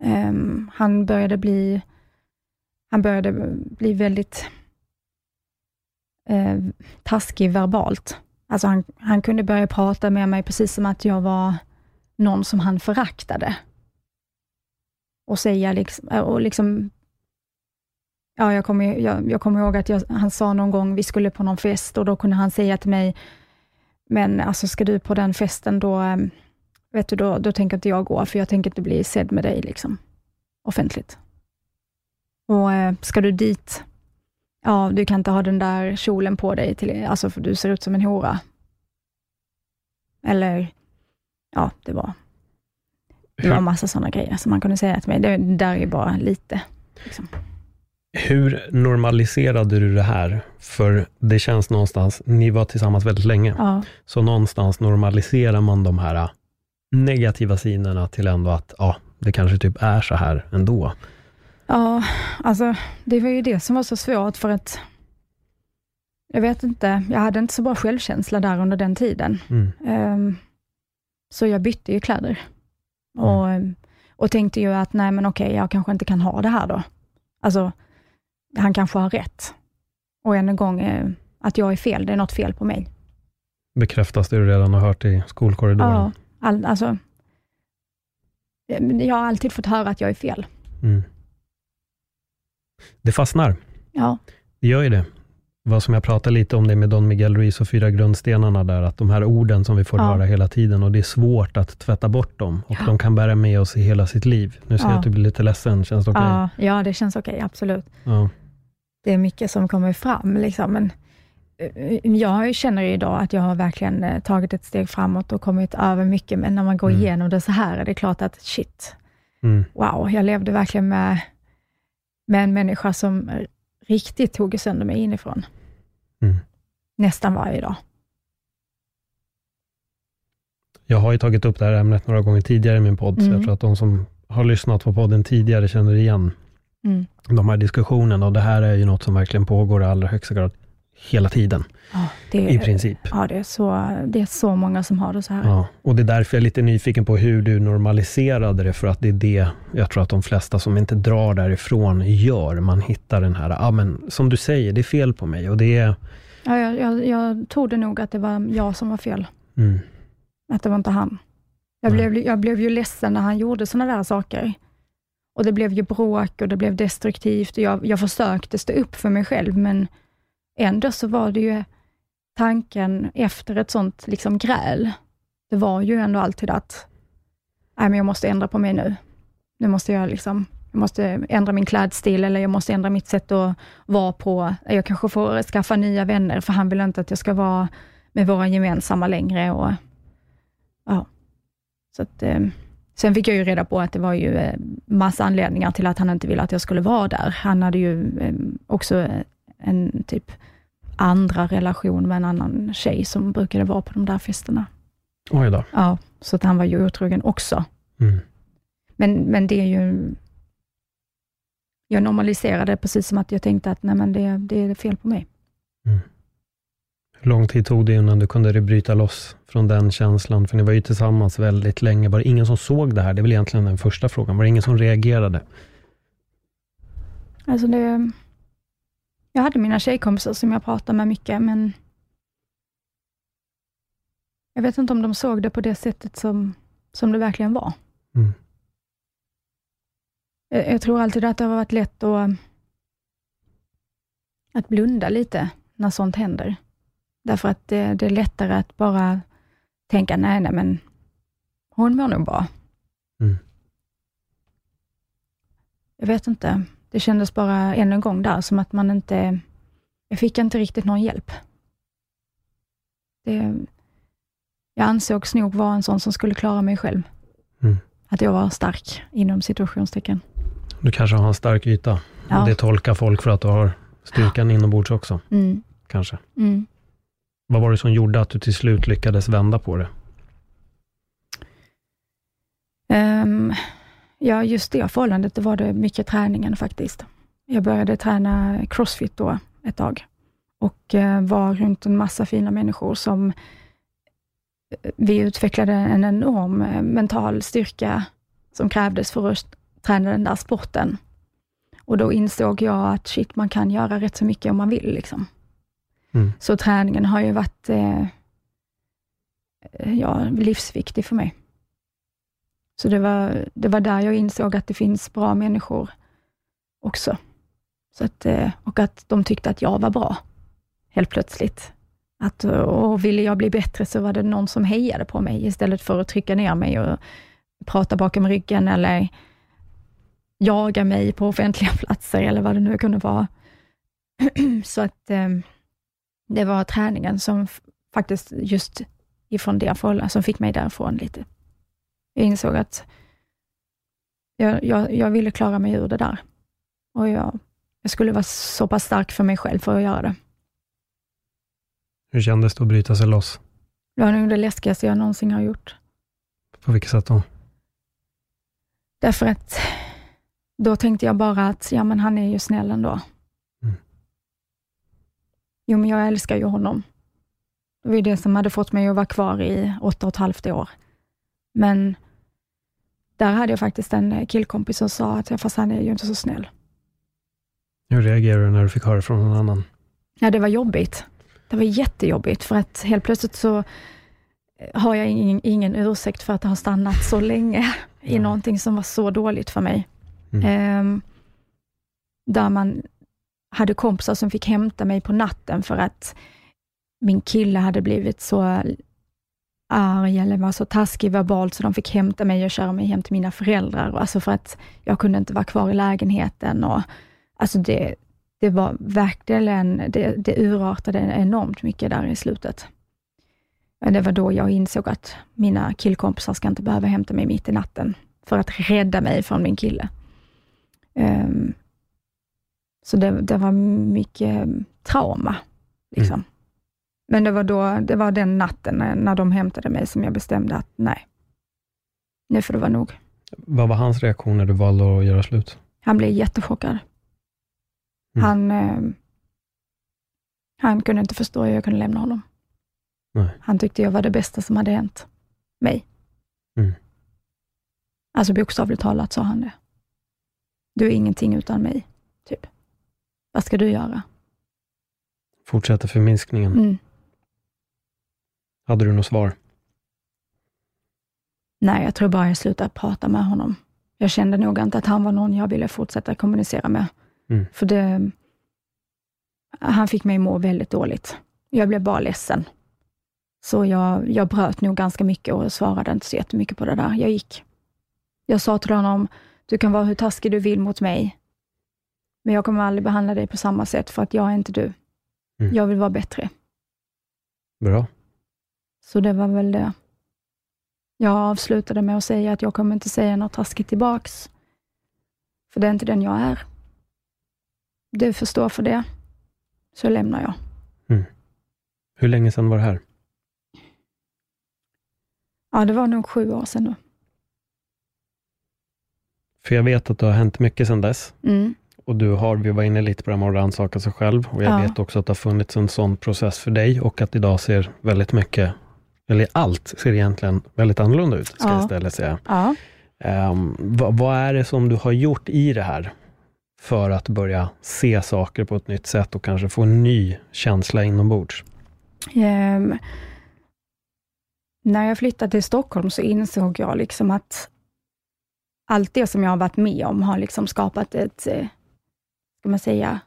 Um, han började bli han började bli väldigt eh, taskig verbalt. Alltså han, han kunde börja prata med mig precis som att jag var någon som han föraktade. Och säga liksom, eh, och liksom Ja, jag kommer, jag, jag kommer ihåg att jag, han sa någon gång, vi skulle på någon fest och då kunde han säga till mig, men alltså ska du på den festen, då, ehm, vet du, då, då tänker inte jag gå, för jag tänker inte bli sedd med dig liksom, offentligt. Och eh, ska du dit, ja, du kan inte ha den där kjolen på dig, till, alltså för du ser ut som en hora. Eller, ja, det var, det var massa sådana grejer som man kunde säga till mig. Det där är bara lite. Liksom. Hur normaliserade du det här? För det känns någonstans, ni var tillsammans väldigt länge, Ja. så någonstans normaliserar man de här negativa sidorna till ändå att, ja, det kanske typ är så här ändå. Ja, alltså det var ju det som var så svårt för att jag vet inte, jag hade inte så bra självkänsla där under den tiden. Mm. Ehm, så jag bytte ju kläder. Och, och tänkte ju att, nej men okej, jag kanske inte kan ha det här då. Alltså, han kanske har rätt. Och än en gång, eh, att jag är fel, det är något fel på mig. Bekräftas det du redan har hört i skolkorridoren? Ja, all, alltså, eh, jag har alltid fått höra att jag är fel. Mm. Det fastnar. Ja, Det gör ju det. Vad som jag pratade lite om det med Don Miguel Ruiz och fyra grundstenarna där, att de här orden som vi får Ja. höra hela tiden och det är svårt att tvätta bort dem och Ja. de kan bära med oss i hela sitt liv. Nu ser jag Ja. att du blir lite ledsen, känns det okej? ja, ja, det känns okej, absolut. Ja. det är mycket som kommer fram. Liksom. Men jag känner idag att jag har verkligen eh, tagit ett steg framåt och kommit över mycket, men när man går Mm. igenom det så här är det klart att shit, Mm. wow, jag levde verkligen med, med en människa som riktigt tog sönder mig inifrån. Mm. Nästan varje dag. Jag har ju tagit upp det här ämnet några gånger tidigare i min podd, så Mm. jag tror att de som har lyssnat på podden tidigare känner igen Mm. de här diskussionerna och det här är ju något som verkligen pågår i allra högsta grad hela tiden, Ja, det, i princip. Ja, det är, så, det är så många som har det så här. Ja, och det är därför jag är lite nyfiken på hur du normaliserade det, för att det är det jag tror att de flesta som inte drar därifrån gör. Man hittar den här, ja men som du säger, det är fel på mig och det är, Ja, jag, jag, jag trodde nog att det var jag som var fel, mm, att det var inte han. Jag, Nej. blev, jag blev ju ledsen när han gjorde sådana där saker. Och det blev ju bråk och det blev destruktivt. Och jag, jag försökte stå upp för mig själv, men ändå så var det ju tanken efter ett sånt liksom gräl, det var ju ändå alltid att, nej men jag måste ändra på mig nu. Nu måste jag liksom, jag måste ändra min klädstil eller jag måste ändra mitt sätt att vara på. Jag kanske får skaffa nya vänner, för han vill inte att jag ska vara med våra gemensamma längre. Och, ja. Så att, eh, sen fick jag ju reda på att det var ju eh, massa anledningar till att han inte ville att jag skulle vara där. Han hade ju eh, också en typ andra relation med en annan tjej som brukade vara på de där festerna. oj då. Ja, så att han var ju otrogen också. Mm. Men, men det är ju... Jag normaliserade precis som att jag tänkte att nej, men det, det är fel på mig. Hur lång tid tog det innan du kunde bryta loss från den känslan? För ni var ju tillsammans väldigt länge. Var det ingen som såg det här? Det är väl egentligen den första frågan. Var det ingen som reagerade? Alltså det, jag hade mina tjejkompisar som jag pratade med mycket, men jag vet inte om de såg det på det sättet som, som det verkligen var. Mm. Jag, jag tror alltid att det har varit lätt att, att blunda lite när sånt händer. Därför att det, det är lättare att bara tänka, nej, nej, men hon mår nog bra. Mm. Jag vet inte. Det kändes bara ännu en gång där, som att man inte... Jag fick inte riktigt någon hjälp. Det, jag ansågs nog vara en sån som skulle klara mig själv. Mm. Att jag var stark, inom situationstecken. Du kanske har en stark yta. Ja. Det tolkar folk för att du har styrkan inombords också, Mm. kanske. Mm. Vad var det som gjorde att du till slut lyckades vända på det? Ehm, ja, just det förhållandet, det var det mycket träningen faktiskt. Jag började träna crossfit då ett tag och eh, var runt en massa fina människor som eh, vi utvecklade en enorm eh, mental styrka som krävdes för att träna den där sporten. Och då insåg jag att shit, man kan göra rätt så mycket om man vill. Liksom. Mm. Så träningen har ju varit eh, ja, livsviktig för mig. Så det var, det var där jag insåg att det finns bra människor också. Så att, eh, och att de tyckte att jag var bra, helt plötsligt. Att, och ville jag bli bättre så var det någon som hejade på mig, istället för att trycka ner mig och prata bakom ryggen eller jaga mig på offentliga platser eller vad det nu kunde vara. Så att eh, det var träningen som faktiskt just ifrån det förhållandet som fick mig därifrån lite. Jag insåg att jag, jag, jag ville klara mig ur det där. Och jag, jag skulle vara så pass stark för mig själv för att göra det. Hur kändes det att bryta sig loss? Det var nog det läskigaste jag någonsin har gjort. På vilket sätt då? Därför att då tänkte jag bara att, ja men han är ju snäll ändå. Mm. Jo, men jag älskar ju honom. Det var det som hade fått mig att vara kvar i åtta och ett halvt år. Men där hade jag faktiskt en killkompis som sa att, ja, fast han är ju inte så snäll. Hur reagerade du när du fick höra från någon annan? Ja, det var jobbigt. Det var jättejobbigt, för att helt plötsligt så har jag ingen, ingen ursäkt för att ha stannat så länge i Nej. någonting som var så dåligt för mig. Mm. Ehm, där man hade kompisar som fick hämta mig på natten för att min kille hade blivit så arg eller var så taskig verbalt, så de fick hämta mig och köra mig hem till mina föräldrar. Alltså för att jag kunde inte vara kvar i lägenheten. Och, alltså det, det var verkligen, det, det urartade enormt mycket där i slutet. Det var då jag insåg att mina killkompisar ska inte behöva hämta mig mitt i natten, för att rädda mig från min kille. Um, så det, det var mycket trauma. Liksom. Mm. Men det var, då, det var den natten när, när de hämtade mig som jag bestämde att nej, nu får det vara nog. Vad var hans reaktion när du valde att göra slut? Han blev jättechockad. Mm. Han, eh, Han kunde inte förstå hur jag kunde lämna honom. Nej. Han tyckte jag var det bästa som hade hänt mig. Mm. Alltså bokstavligt talat sa han det. Du är ingenting utan mig, typ. Vad ska du göra? Fortsätter förminskningen. Mm. Hade du något svar? Nej, jag tror bara jag slutade prata med honom. Jag kände nog inte att han var någon jag ville fortsätta kommunicera med. Mm. För det, han fick mig må väldigt dåligt. Jag blev bara ledsen. Så jag, jag bröt nog ganska mycket och svarade inte så jättemycket på det där. Jag gick. Jag sa till honom, du kan vara hur taskig du vill mot mig, men jag kommer aldrig behandla dig på samma sätt, för att jag är inte du. Mm. Jag vill vara bättre. Bra. Så det var väl det. Jag avslutade med att säga att jag kommer inte säga något taskigt tillbaks, för det är inte den jag är. Du förstår för det, så lämnar jag. Hur länge sedan var det här? Ja, det var nog sju år sedan nu. För jag vet att det har hänt mycket sedan dess. Mm. Och du har, vi var inne lite på det här med att rannsaka sig själv. Och jag Ja. vet också att det har funnits en sån process för dig och att idag ser väldigt mycket, eller allt ser egentligen väldigt annorlunda ut, ska Ja. jag istället säga. Ja. Um, vad, vad är det som du har gjort i det här för att börja se saker på ett nytt sätt och kanske få en ny känsla inombords? Ehm, när jag flyttade till Stockholm så insåg jag liksom att allt det som jag har varit med om har liksom skapat ett, eh, ska man säga,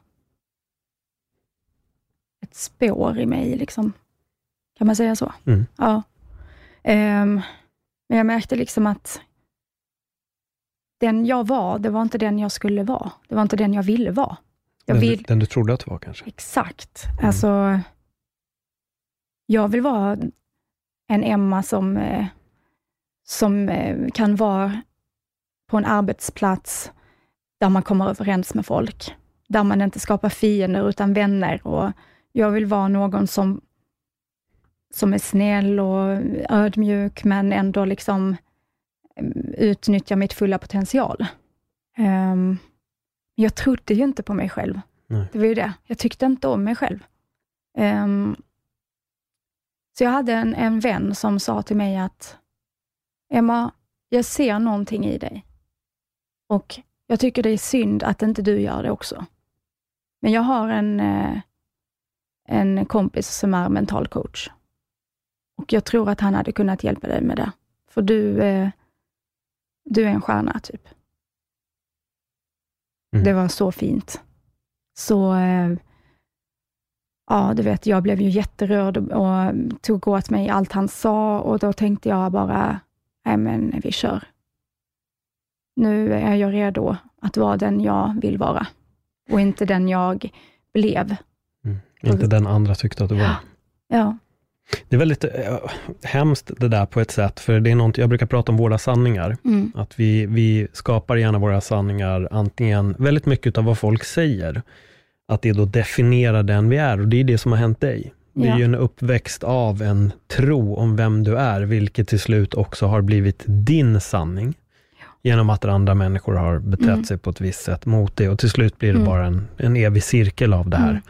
ett spår i mig. Liksom. Kan man säga så? Mm. Ja. Ehm, men jag märkte liksom att den jag var, det var inte den jag skulle vara. Det var inte den jag ville vara. Jag Den, vill, du, den du trodde att du var kanske? Exakt. Alltså, jag vill vara en Emma som, eh, som eh, kan vara på en arbetsplats där man kommer överens med folk. Där man inte skapar fiender utan vänner. Och jag vill vara någon som, som är snäll och ödmjuk, men ändå liksom eh, utnyttjar mitt fulla potential. Ehm, jag trodde ju inte på mig själv. Nej. Det var ju det. Jag tyckte inte om mig själv. Ehm, så jag hade en, en vän som sa till mig att Emma, jag ser någonting i dig. Och jag tycker det är synd att inte du gör det också. Men jag har en, eh, en kompis som är mental coach. Och jag tror att han hade kunnat hjälpa dig med det. För du, eh, du är en stjärna, typ. Mm. Det var så fint. Så, eh, ja, du vet, jag blev ju jätterörd och, och tog åt mig allt han sa och då tänkte jag bara, nej men vi kör. Nu är jag redo att vara den jag vill vara och inte den jag blev. Mm. Inte den andra tyckte att du var. Ja, Det är väldigt äh, hemskt det där på ett sätt, för det är något, jag brukar prata om våra sanningar. mm. Att vi, vi skapar gärna våra sanningar, antingen väldigt mycket av vad folk säger, att det då definierar den vi är och det är det som har hänt dig. Det är Ja. ju en uppväxt av en tro om vem du är, vilket till slut också har blivit din sanning. Genom att andra människor har betett Mm. sig på ett visst sätt mot det och till slut blir det Mm. bara en, en evig cirkel av det här Mm.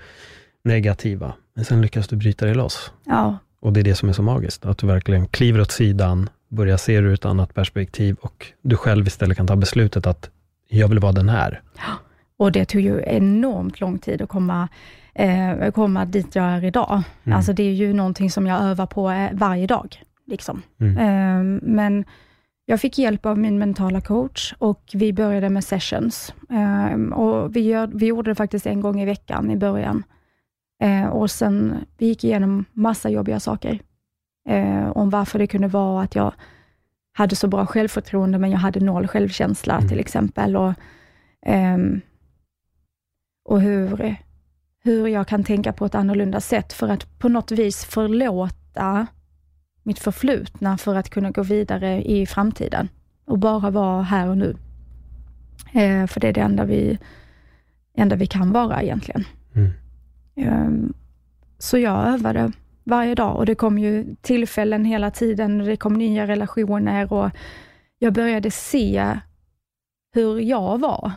negativa. Men sen lyckas du bryta dig loss. ja, Och det är det som är så magiskt, att du verkligen kliver åt sidan, börjar se det ur ett annat perspektiv och du själv istället kan ta beslutet att jag vill vara den här. och det tog ju enormt lång tid att komma, eh, komma dit jag är idag. Mm. Alltså det är ju någonting som jag övar på eh, varje dag. Liksom. Mm. Ehm, Men jag fick hjälp av min mentala coach och vi började med sessions. Ehm, Och vi, gör, vi gjorde det faktiskt en gång i veckan i början. Ehm, Och sen, vi gick igenom massa jobbiga saker. eh, Om varför det kunde vara att jag hade så bra självförtroende, men jag hade noll självkänsla Mm. till exempel. Och, ehm, och hur, hur jag kan tänka på ett annorlunda sätt för att på något vis förlåta mitt förflutna för att kunna gå vidare i framtiden och bara vara här och nu. Eh, för det är det enda vi, enda vi kan vara egentligen. Mm. Ehm, så jag övade varje dag och det kom ju tillfällen hela tiden. Det kom nya relationer och jag började se hur jag var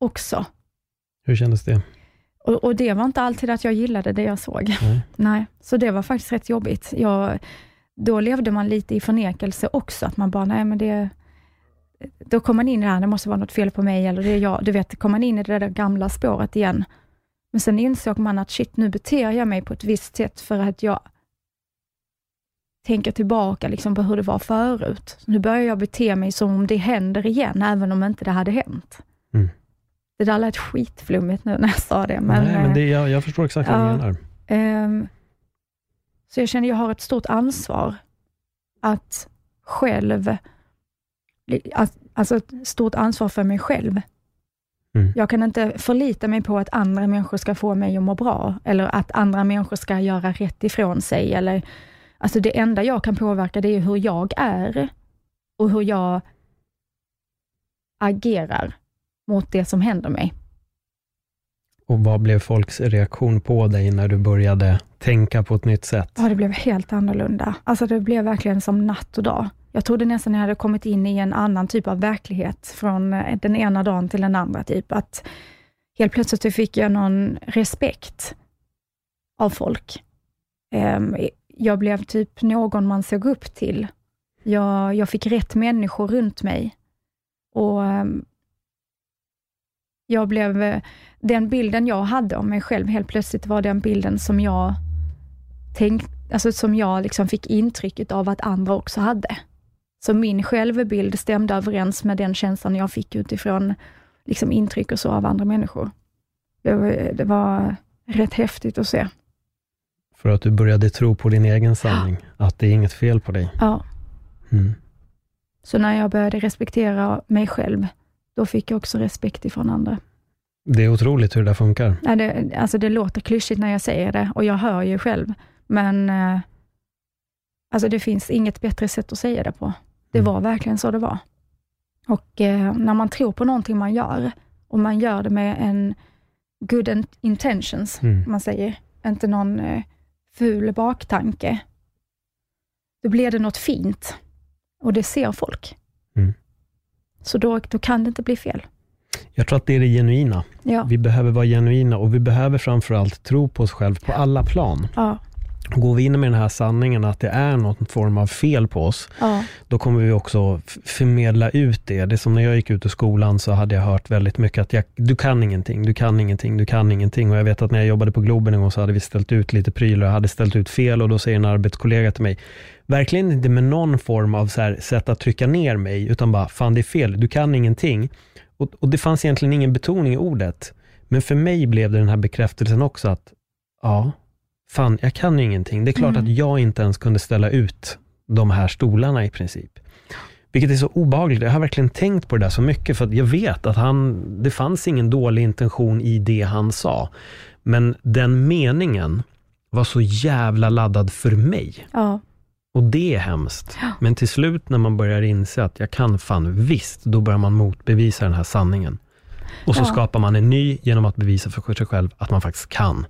också. Hur kändes det? Och, och, det var inte alltid att jag gillade det jag såg. Nej. Nej, så det var faktiskt rätt jobbigt. Jag, då levde man lite i förnekelse också, att man bara, nej men det då kom man in i det här, det måste vara något fel på mig, eller det är jag. Du vet, kom man in i det där gamla spåret igen. Men sen insåg man att shit, nu beter jag mig på ett visst sätt för att jag tänker tillbaka liksom på hur det var förut. Så nu börjar jag bete mig som om det händer igen, även om inte det hade hänt. Mm. Det där lät skitflummigt nu när jag sa det. Men, Nej, men det, jag, jag förstår exakt vad ja, du menar. Um, så jag känner att jag har ett stort ansvar att själv, alltså ett stort ansvar för mig själv. Mm. Jag kan inte förlita mig på att andra människor ska få mig att må bra, eller att andra människor ska göra rätt ifrån sig, eller Alltså det enda jag kan påverka, det är hur jag är och hur jag agerar mot det som händer mig. Och vad blev folks reaktion på dig när du började tänka på ett nytt sätt? Ja, det blev helt annorlunda. Alltså det blev verkligen som natt och dag. Jag trodde nästan jag hade kommit in i en annan typ av verklighet, från eh, den ena dagen till den andra. Typ. Att helt plötsligt fick jag någon respekt av folk. Ehm, jag blev typ någon man såg upp till. Jag, jag fick rätt människor runt mig. Och ehm, jag blev, eh, den bilden jag hade om mig själv helt plötsligt var den bilden som jag tänkt, alltså som jag liksom fick intrycket av att andra också hade. Så min självbild stämde överens med den känslan jag fick utifrån liksom intryck och så av andra människor. Det var, det var rätt häftigt att se. För att du började tro på din egen sanning, ja. att det är inget fel på dig. Ja. Mm. Så när jag började respektera mig själv, då fick jag också respekt ifrån andra. Det är otroligt hur det funkar. Ja, det, alltså det låter klyschigt när jag säger det och jag hör ju själv, men eh, alltså det finns inget bättre sätt att säga det på. Det mm. var verkligen så det var. Och eh, när man tror på någonting man gör, och man gör det med en good intentions, mm. man säger, inte någon eh, ful baktanke, då blir det något fint och det ser folk. Mm. Så då, då kan det inte bli fel. Jag tror att det är det genuina. Ja. Vi behöver vara genuina och vi behöver framförallt tro på oss själva på alla plan. Ja. Går vi in med den här sanningen att det är någon form av fel på oss, ja. då kommer vi också förmedla ut det. Det är som när jag gick ut ur skolan så hade jag hört väldigt mycket att jag, du kan ingenting, du kan ingenting, du kan ingenting. Och jag vet att när jag jobbade på Globen en gång så hade vi ställt ut lite prylar, jag hade ställt ut fel och då säger en arbetskollega till mig, verkligen inte med någon form av så här, sätt att trycka ner mig, utan bara, fan det är fel, du kan ingenting. Och, och det fanns egentligen ingen betoning i ordet. Men för mig blev det den här bekräftelsen också att, ja, fan, jag kan ju ingenting. Det är klart mm. att jag inte ens kunde ställa ut de här stolarna i princip. Vilket är så obehagligt. Jag har verkligen tänkt på det där så mycket, för att jag vet att han, det fanns ingen dålig intention i det han sa. Men den meningen var så jävla laddad för mig. Ja. Och det är hemskt. Ja. Men till slut när man börjar inse att jag kan fan visst, då börjar man motbevisa den här sanningen. Och så ja. skapar man en ny genom att bevisa för sig själv att man faktiskt kan.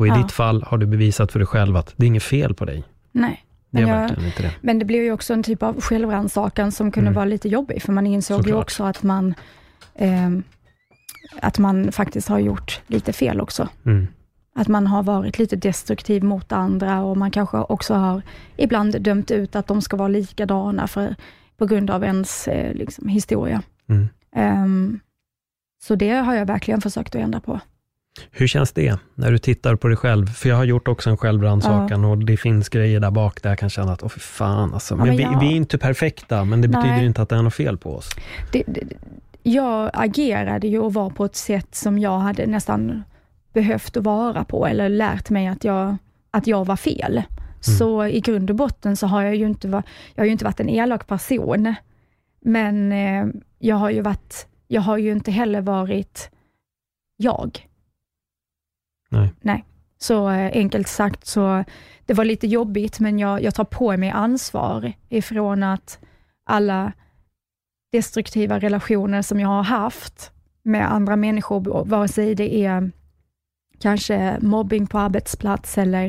Och i Ja. ditt fall har du bevisat för dig själv att det är inget fel på dig. Nej. Det Men jag- verkligen inte det. Men det blev ju också en typ av självrannsakan som kunde Mm. vara lite jobbig, för man insåg ju Såklart. också att man, ehm, att man faktiskt har gjort lite fel också. Mm. Att man har varit lite destruktiv mot andra och man kanske också har ibland dömt ut att de ska vara likadana för, på grund av ens eh, liksom, historia. Mm. Ehm, så det har jag verkligen försökt att ändra på. Hur känns det när du tittar på dig själv? För jag har gjort också en självrannsakan och det finns grejer där bak där jag kan känna att, åh fy fan alltså. Men, men vi, jag- vi är inte perfekta, men det Nej. betyder inte att det är något fel på oss. det, det, jag agerade ju och var på ett sätt som jag hade nästan behövt att vara på, eller lärt mig att jag, att jag var fel. Så i grund och botten så har jag ju inte, jag har ju inte varit en elak person, men eh, jag har ju varit, jag har ju inte heller varit jag. Nej. Nej. Så eh, enkelt sagt så, det var lite jobbigt, men jag, jag tar på mig ansvar ifrån att alla destruktiva relationer som jag har haft med andra människor, vare sig det är kanske mobbing på arbetsplats eller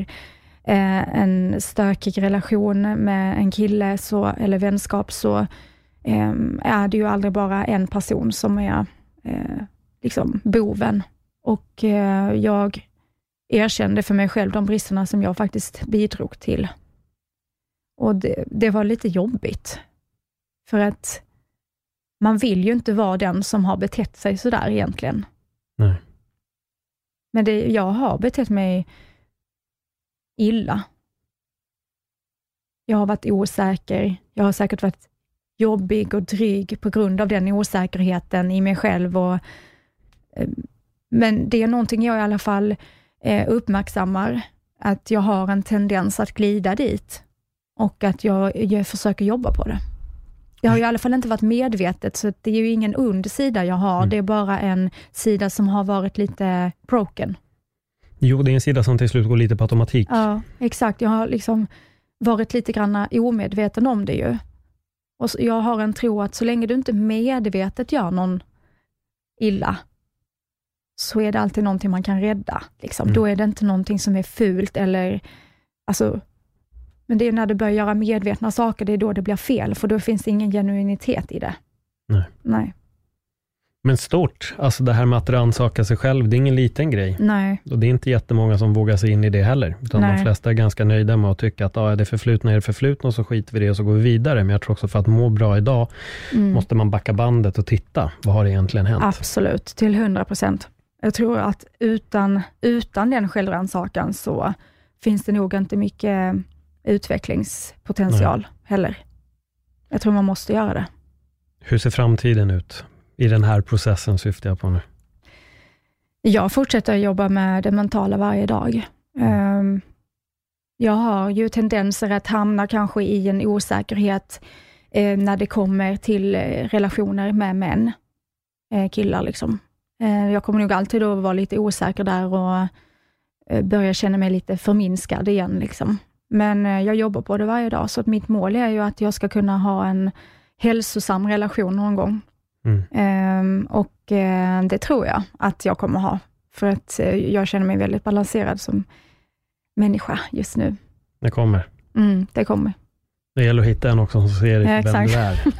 eh, en stökig relation med en kille så, eller vänskap, så eh, är det ju aldrig bara en person som är eh, liksom boven och eh, jag erkände för mig själv de bristerna som jag faktiskt bidrog till. Och det, det var lite jobbigt, för att man vill ju inte vara den som har betett sig sådär egentligen. Nej. Men det, jag har betett mig illa. Jag har varit osäker. Jag har säkert varit jobbig och dryg på grund av den osäkerheten i mig själv. Och, eh, men det är någonting jag i alla fall eh, uppmärksammar, att jag har en tendens att glida dit och att jag, jag försöker jobba på det. Det har i alla fall inte varit medvetet, så det är ju ingen ond sida jag har. Mm. Det är bara en sida som har varit lite broken. Jo, det är en sida som till slut går lite på automatik. Ja, exakt. Jag har liksom varit lite grann omedveten om det ju. Och jag har en tro att så länge du inte medvetet gör någon illa, så är det alltid någonting man kan rädda. Liksom. Mm. Då är det inte någonting som är fult eller, alltså, men det är när du börjar göra medvetna saker, det är då det blir fel, för då finns det ingen genuinitet i det. Nej. Nej. Men stort, alltså det här med att rannsaka sig själv, det är ingen liten grej. Nej. Och det är inte jättemånga som vågar sig in i det heller. Utan de Nej. flesta är ganska nöjda med att tycka att ah, är det förflutna är det förflutna och så skiter vi i det och så går vi vidare. Men jag tror också för att må bra idag Mm. måste man backa bandet och titta. Vad har egentligen hänt? Absolut, till 100 procent. Jag tror att utan, utan den självrannsakan så finns det nog inte mycket utvecklingspotential heller. Jag tror man måste göra det. Hur ser framtiden ut? I den här processen syftar jag på nu. Jag fortsätter jobba med det mentala varje dag. Ehm, jag har ju tendenser att hamna kanske i en osäkerhet eh, när det kommer till eh, relationer med män, eh, killar liksom. Eh, jag kommer nog alltid att vara lite osäker där och eh, börja känna mig lite förminskad igen. Liksom. Men eh, jag jobbar på det varje dag, så att mitt mål är ju att jag ska kunna ha en hälsosam relation någon gång. Mm. Ehm, och eh, det tror jag att jag kommer ha, för att eh, jag känner mig väldigt balanserad som människa just nu. Det kommer. Mm, det kommer. Det gäller att hitta en också som ser Ja, vem exakt. du är.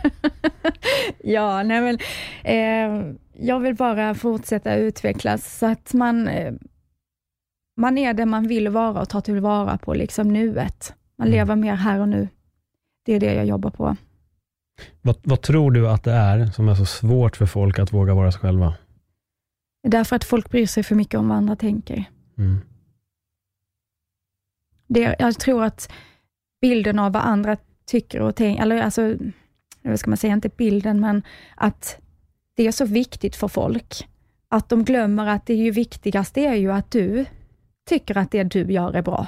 ja, nej men, eh, jag vill bara fortsätta utvecklas, så att man, eh, man är det man vill vara och tar tillvara på liksom nuet. Man Mm. lever mer här och nu. Det är det jag jobbar på. Vad, vad tror du att det är som är så svårt för folk att våga vara sig själva? Det är därför att folk bryr sig för mycket om vad andra tänker. Mm. Det, jag tror att bilden av vad andra tycker och tänker, eller alltså, vad ska man säga, inte bilden, men att det är så viktigt för folk, att de glömmer att det ju viktigaste är ju att du tycker att det du gör är bra.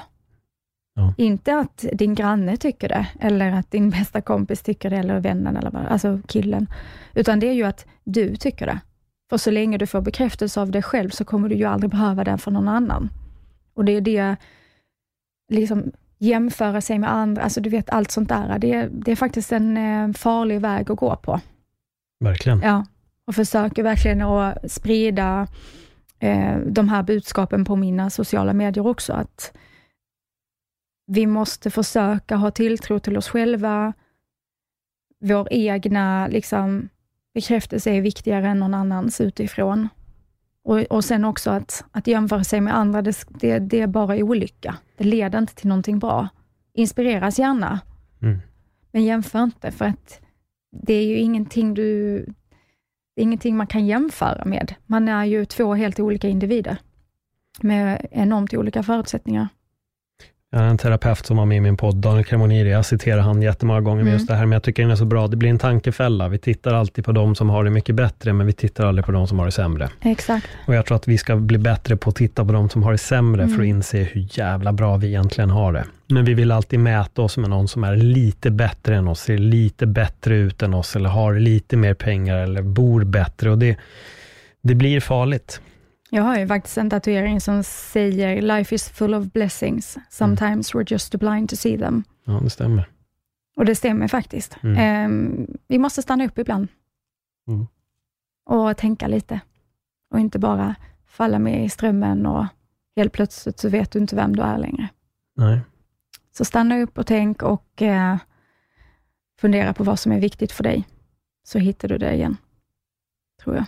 Ja. Inte att din granne tycker det, eller att din bästa kompis tycker det, eller vännen, eller vad, alltså killen, utan det är ju att du tycker det. För så länge du får bekräftelse av dig själv, så kommer du ju aldrig behöva den från någon annan. Och det är det, liksom jämföra sig med andra, alltså du vet allt sånt där, det, är- det är faktiskt en eh, farlig väg att gå på. Verkligen. Ja, och försöker verkligen att sprida eh, de här budskapen på mina sociala medier också, att vi måste försöka ha tilltro till oss själva. Vår egna liksom, bekräftelse är viktigare än någon annans utifrån. Och, och sen också att, att jämföra sig med andra, det, det, det är bara olycka. Det leder inte till någonting bra. Inspireras gärna, Mm. men jämför inte, för att det är ju ingenting du ingenting man kan jämföra med. Man är ju två helt olika individer med enormt olika förutsättningar. Har en terapeut som var med i min podd, Daniel Cremoniri. Jag citerar han jättemånga gånger med Mm. just det här, men jag tycker den är så bra. Det blir en tankefälla. Vi tittar alltid på de som har det mycket bättre, men vi tittar aldrig på de som har det sämre. Exakt. Och jag tror att vi ska bli bättre på att titta på de som har det sämre, för att Mm. inse hur jävla bra vi egentligen har det. Men vi vill alltid mäta oss med någon som är lite bättre än oss, ser lite bättre ut än oss, eller har lite mer pengar, eller bor bättre. Och det, det blir farligt. Jag har ju faktiskt en tatuering som säger “Life is full of blessings. Sometimes we're just too blind to see them”. Ja, det stämmer. Och det stämmer faktiskt. Mm. Ehm, vi måste stanna upp ibland Mm. och tänka lite. Och inte bara falla med i strömmen och helt plötsligt så vet du inte vem du är längre. Nej. Så stanna upp och tänk och eh, fundera på vad som är viktigt för dig, så hittar du det igen, tror jag.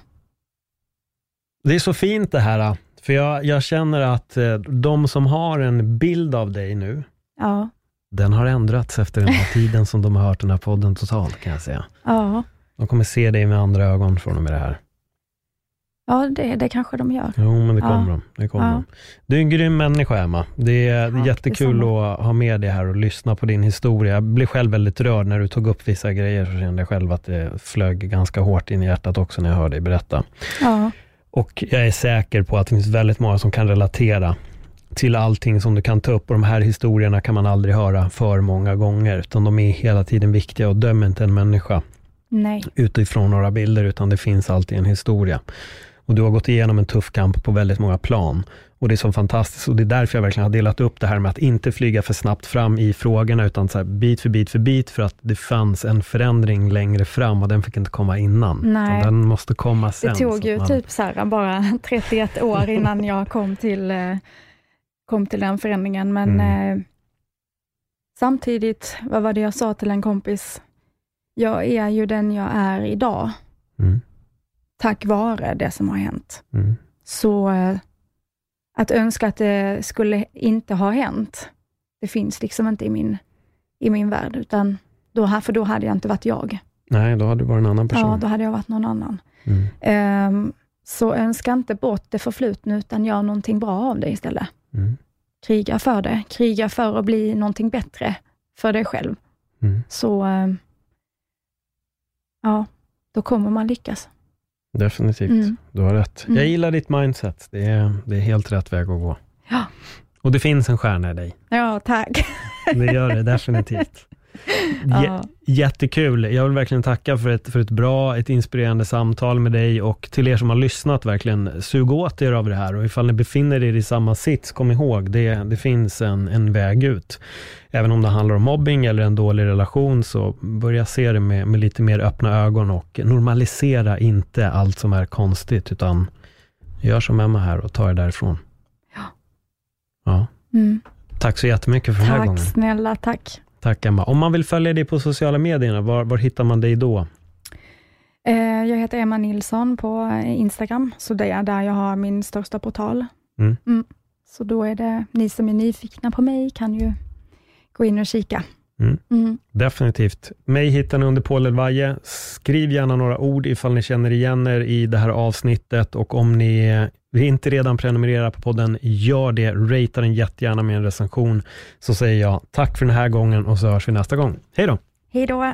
Det är så fint det här, för jag, jag känner att eh, de som har en bild av dig nu, Ja, den har ändrats efter den här tiden som de har hört den här podden totalt, kan jag säga. ja, De kommer se dig med andra ögon från och med det här. ja det, det kanske de gör. Jo, men det Ja. kommer de. Det kommer Ja. de. Du är en grym människa, Emma. Det är Tack, jättekul detsamma. att ha med dig här och lyssna på din historia. Jag blev själv väldigt rörd när du tog upp vissa grejer, så kände jag själv att det flög ganska hårt in i hjärtat också när jag hörde dig berätta. Ja, Och jag är säker på att det finns väldigt många som kan relatera till allting som du kan ta upp och de här historierna kan man aldrig höra för många gånger, utan de är hela tiden viktiga och döm inte en människa nej, utifrån några bilder, utan det finns alltid en historia. Och du har gått igenom en tuff kamp på väldigt många plan. Och det är så fantastiskt och det är därför jag verkligen har delat upp det här med att inte flyga för snabbt fram i frågorna, utan så bit för bit för bit, för att det fanns en förändring längre fram och den fick inte komma innan. Nej. Den måste komma sen. det tog ju man- typ så här, bara 31 år innan jag kom till, eh, kom till den förändringen, men Mm. eh, samtidigt, vad var det jag sa till en kompis? Jag är ju den jag är idag, Mm, tack vare det som har hänt. mm, Så eh, att önska att det skulle inte ha hänt, det finns liksom inte i min, i min värld, utan då, för då hade jag inte varit jag. Nej, då hade du varit en annan person. Ja, då hade jag varit någon annan. mm, Ehm, så önska inte bort det förflutna, utan gör någonting bra av det istället. mm, Kriga för det. Kriga för att bli någonting bättre för dig själv. mm. Så, ehm, ja, då kommer man lyckas. Definitivt. Mm. Du har rätt. Mm. Jag gillar ditt mindset. Det är, det är helt rätt väg att gå. Ja. Och det finns en stjärna i dig. Ja, tack. Det gör det definitivt. J-. Jättekul. Jag vill verkligen tacka för ett, för ett bra, ett inspirerande samtal med dig och till er som har lyssnat, verkligen sug åt er av det här och ifall ni befinner er i samma sits, kom ihåg, det, det finns en, en väg ut. Även om det handlar om mobbing eller en dålig relation, så börja se det med, med lite mer öppna ögon och normalisera inte allt som är konstigt, utan gör som Emma här och ta er därifrån. Ja. Ja. Mm. Tack så jättemycket för den här Tack gången. snälla, tack. Tack Emma. Om man vill följa dig på sociala medierna, var, var hittar man dig då? Eh, jag heter Emma Nilsson på Instagram, så det är där jag har min största portal. Mm. Så då är det, ni som är nyfikna på mig kan ju gå in och kika. Mm. Mm. Definitivt. Mig hittar ni under Paul Elvaje. Skriv gärna några ord ifall ni känner igen er i det här avsnittet och om ni inte redan prenumererar på podden, gör det. Ratea den jättegärna med en recension. Så säger jag tack för den här gången och så hörs vi nästa gång. Hej då! Hej då!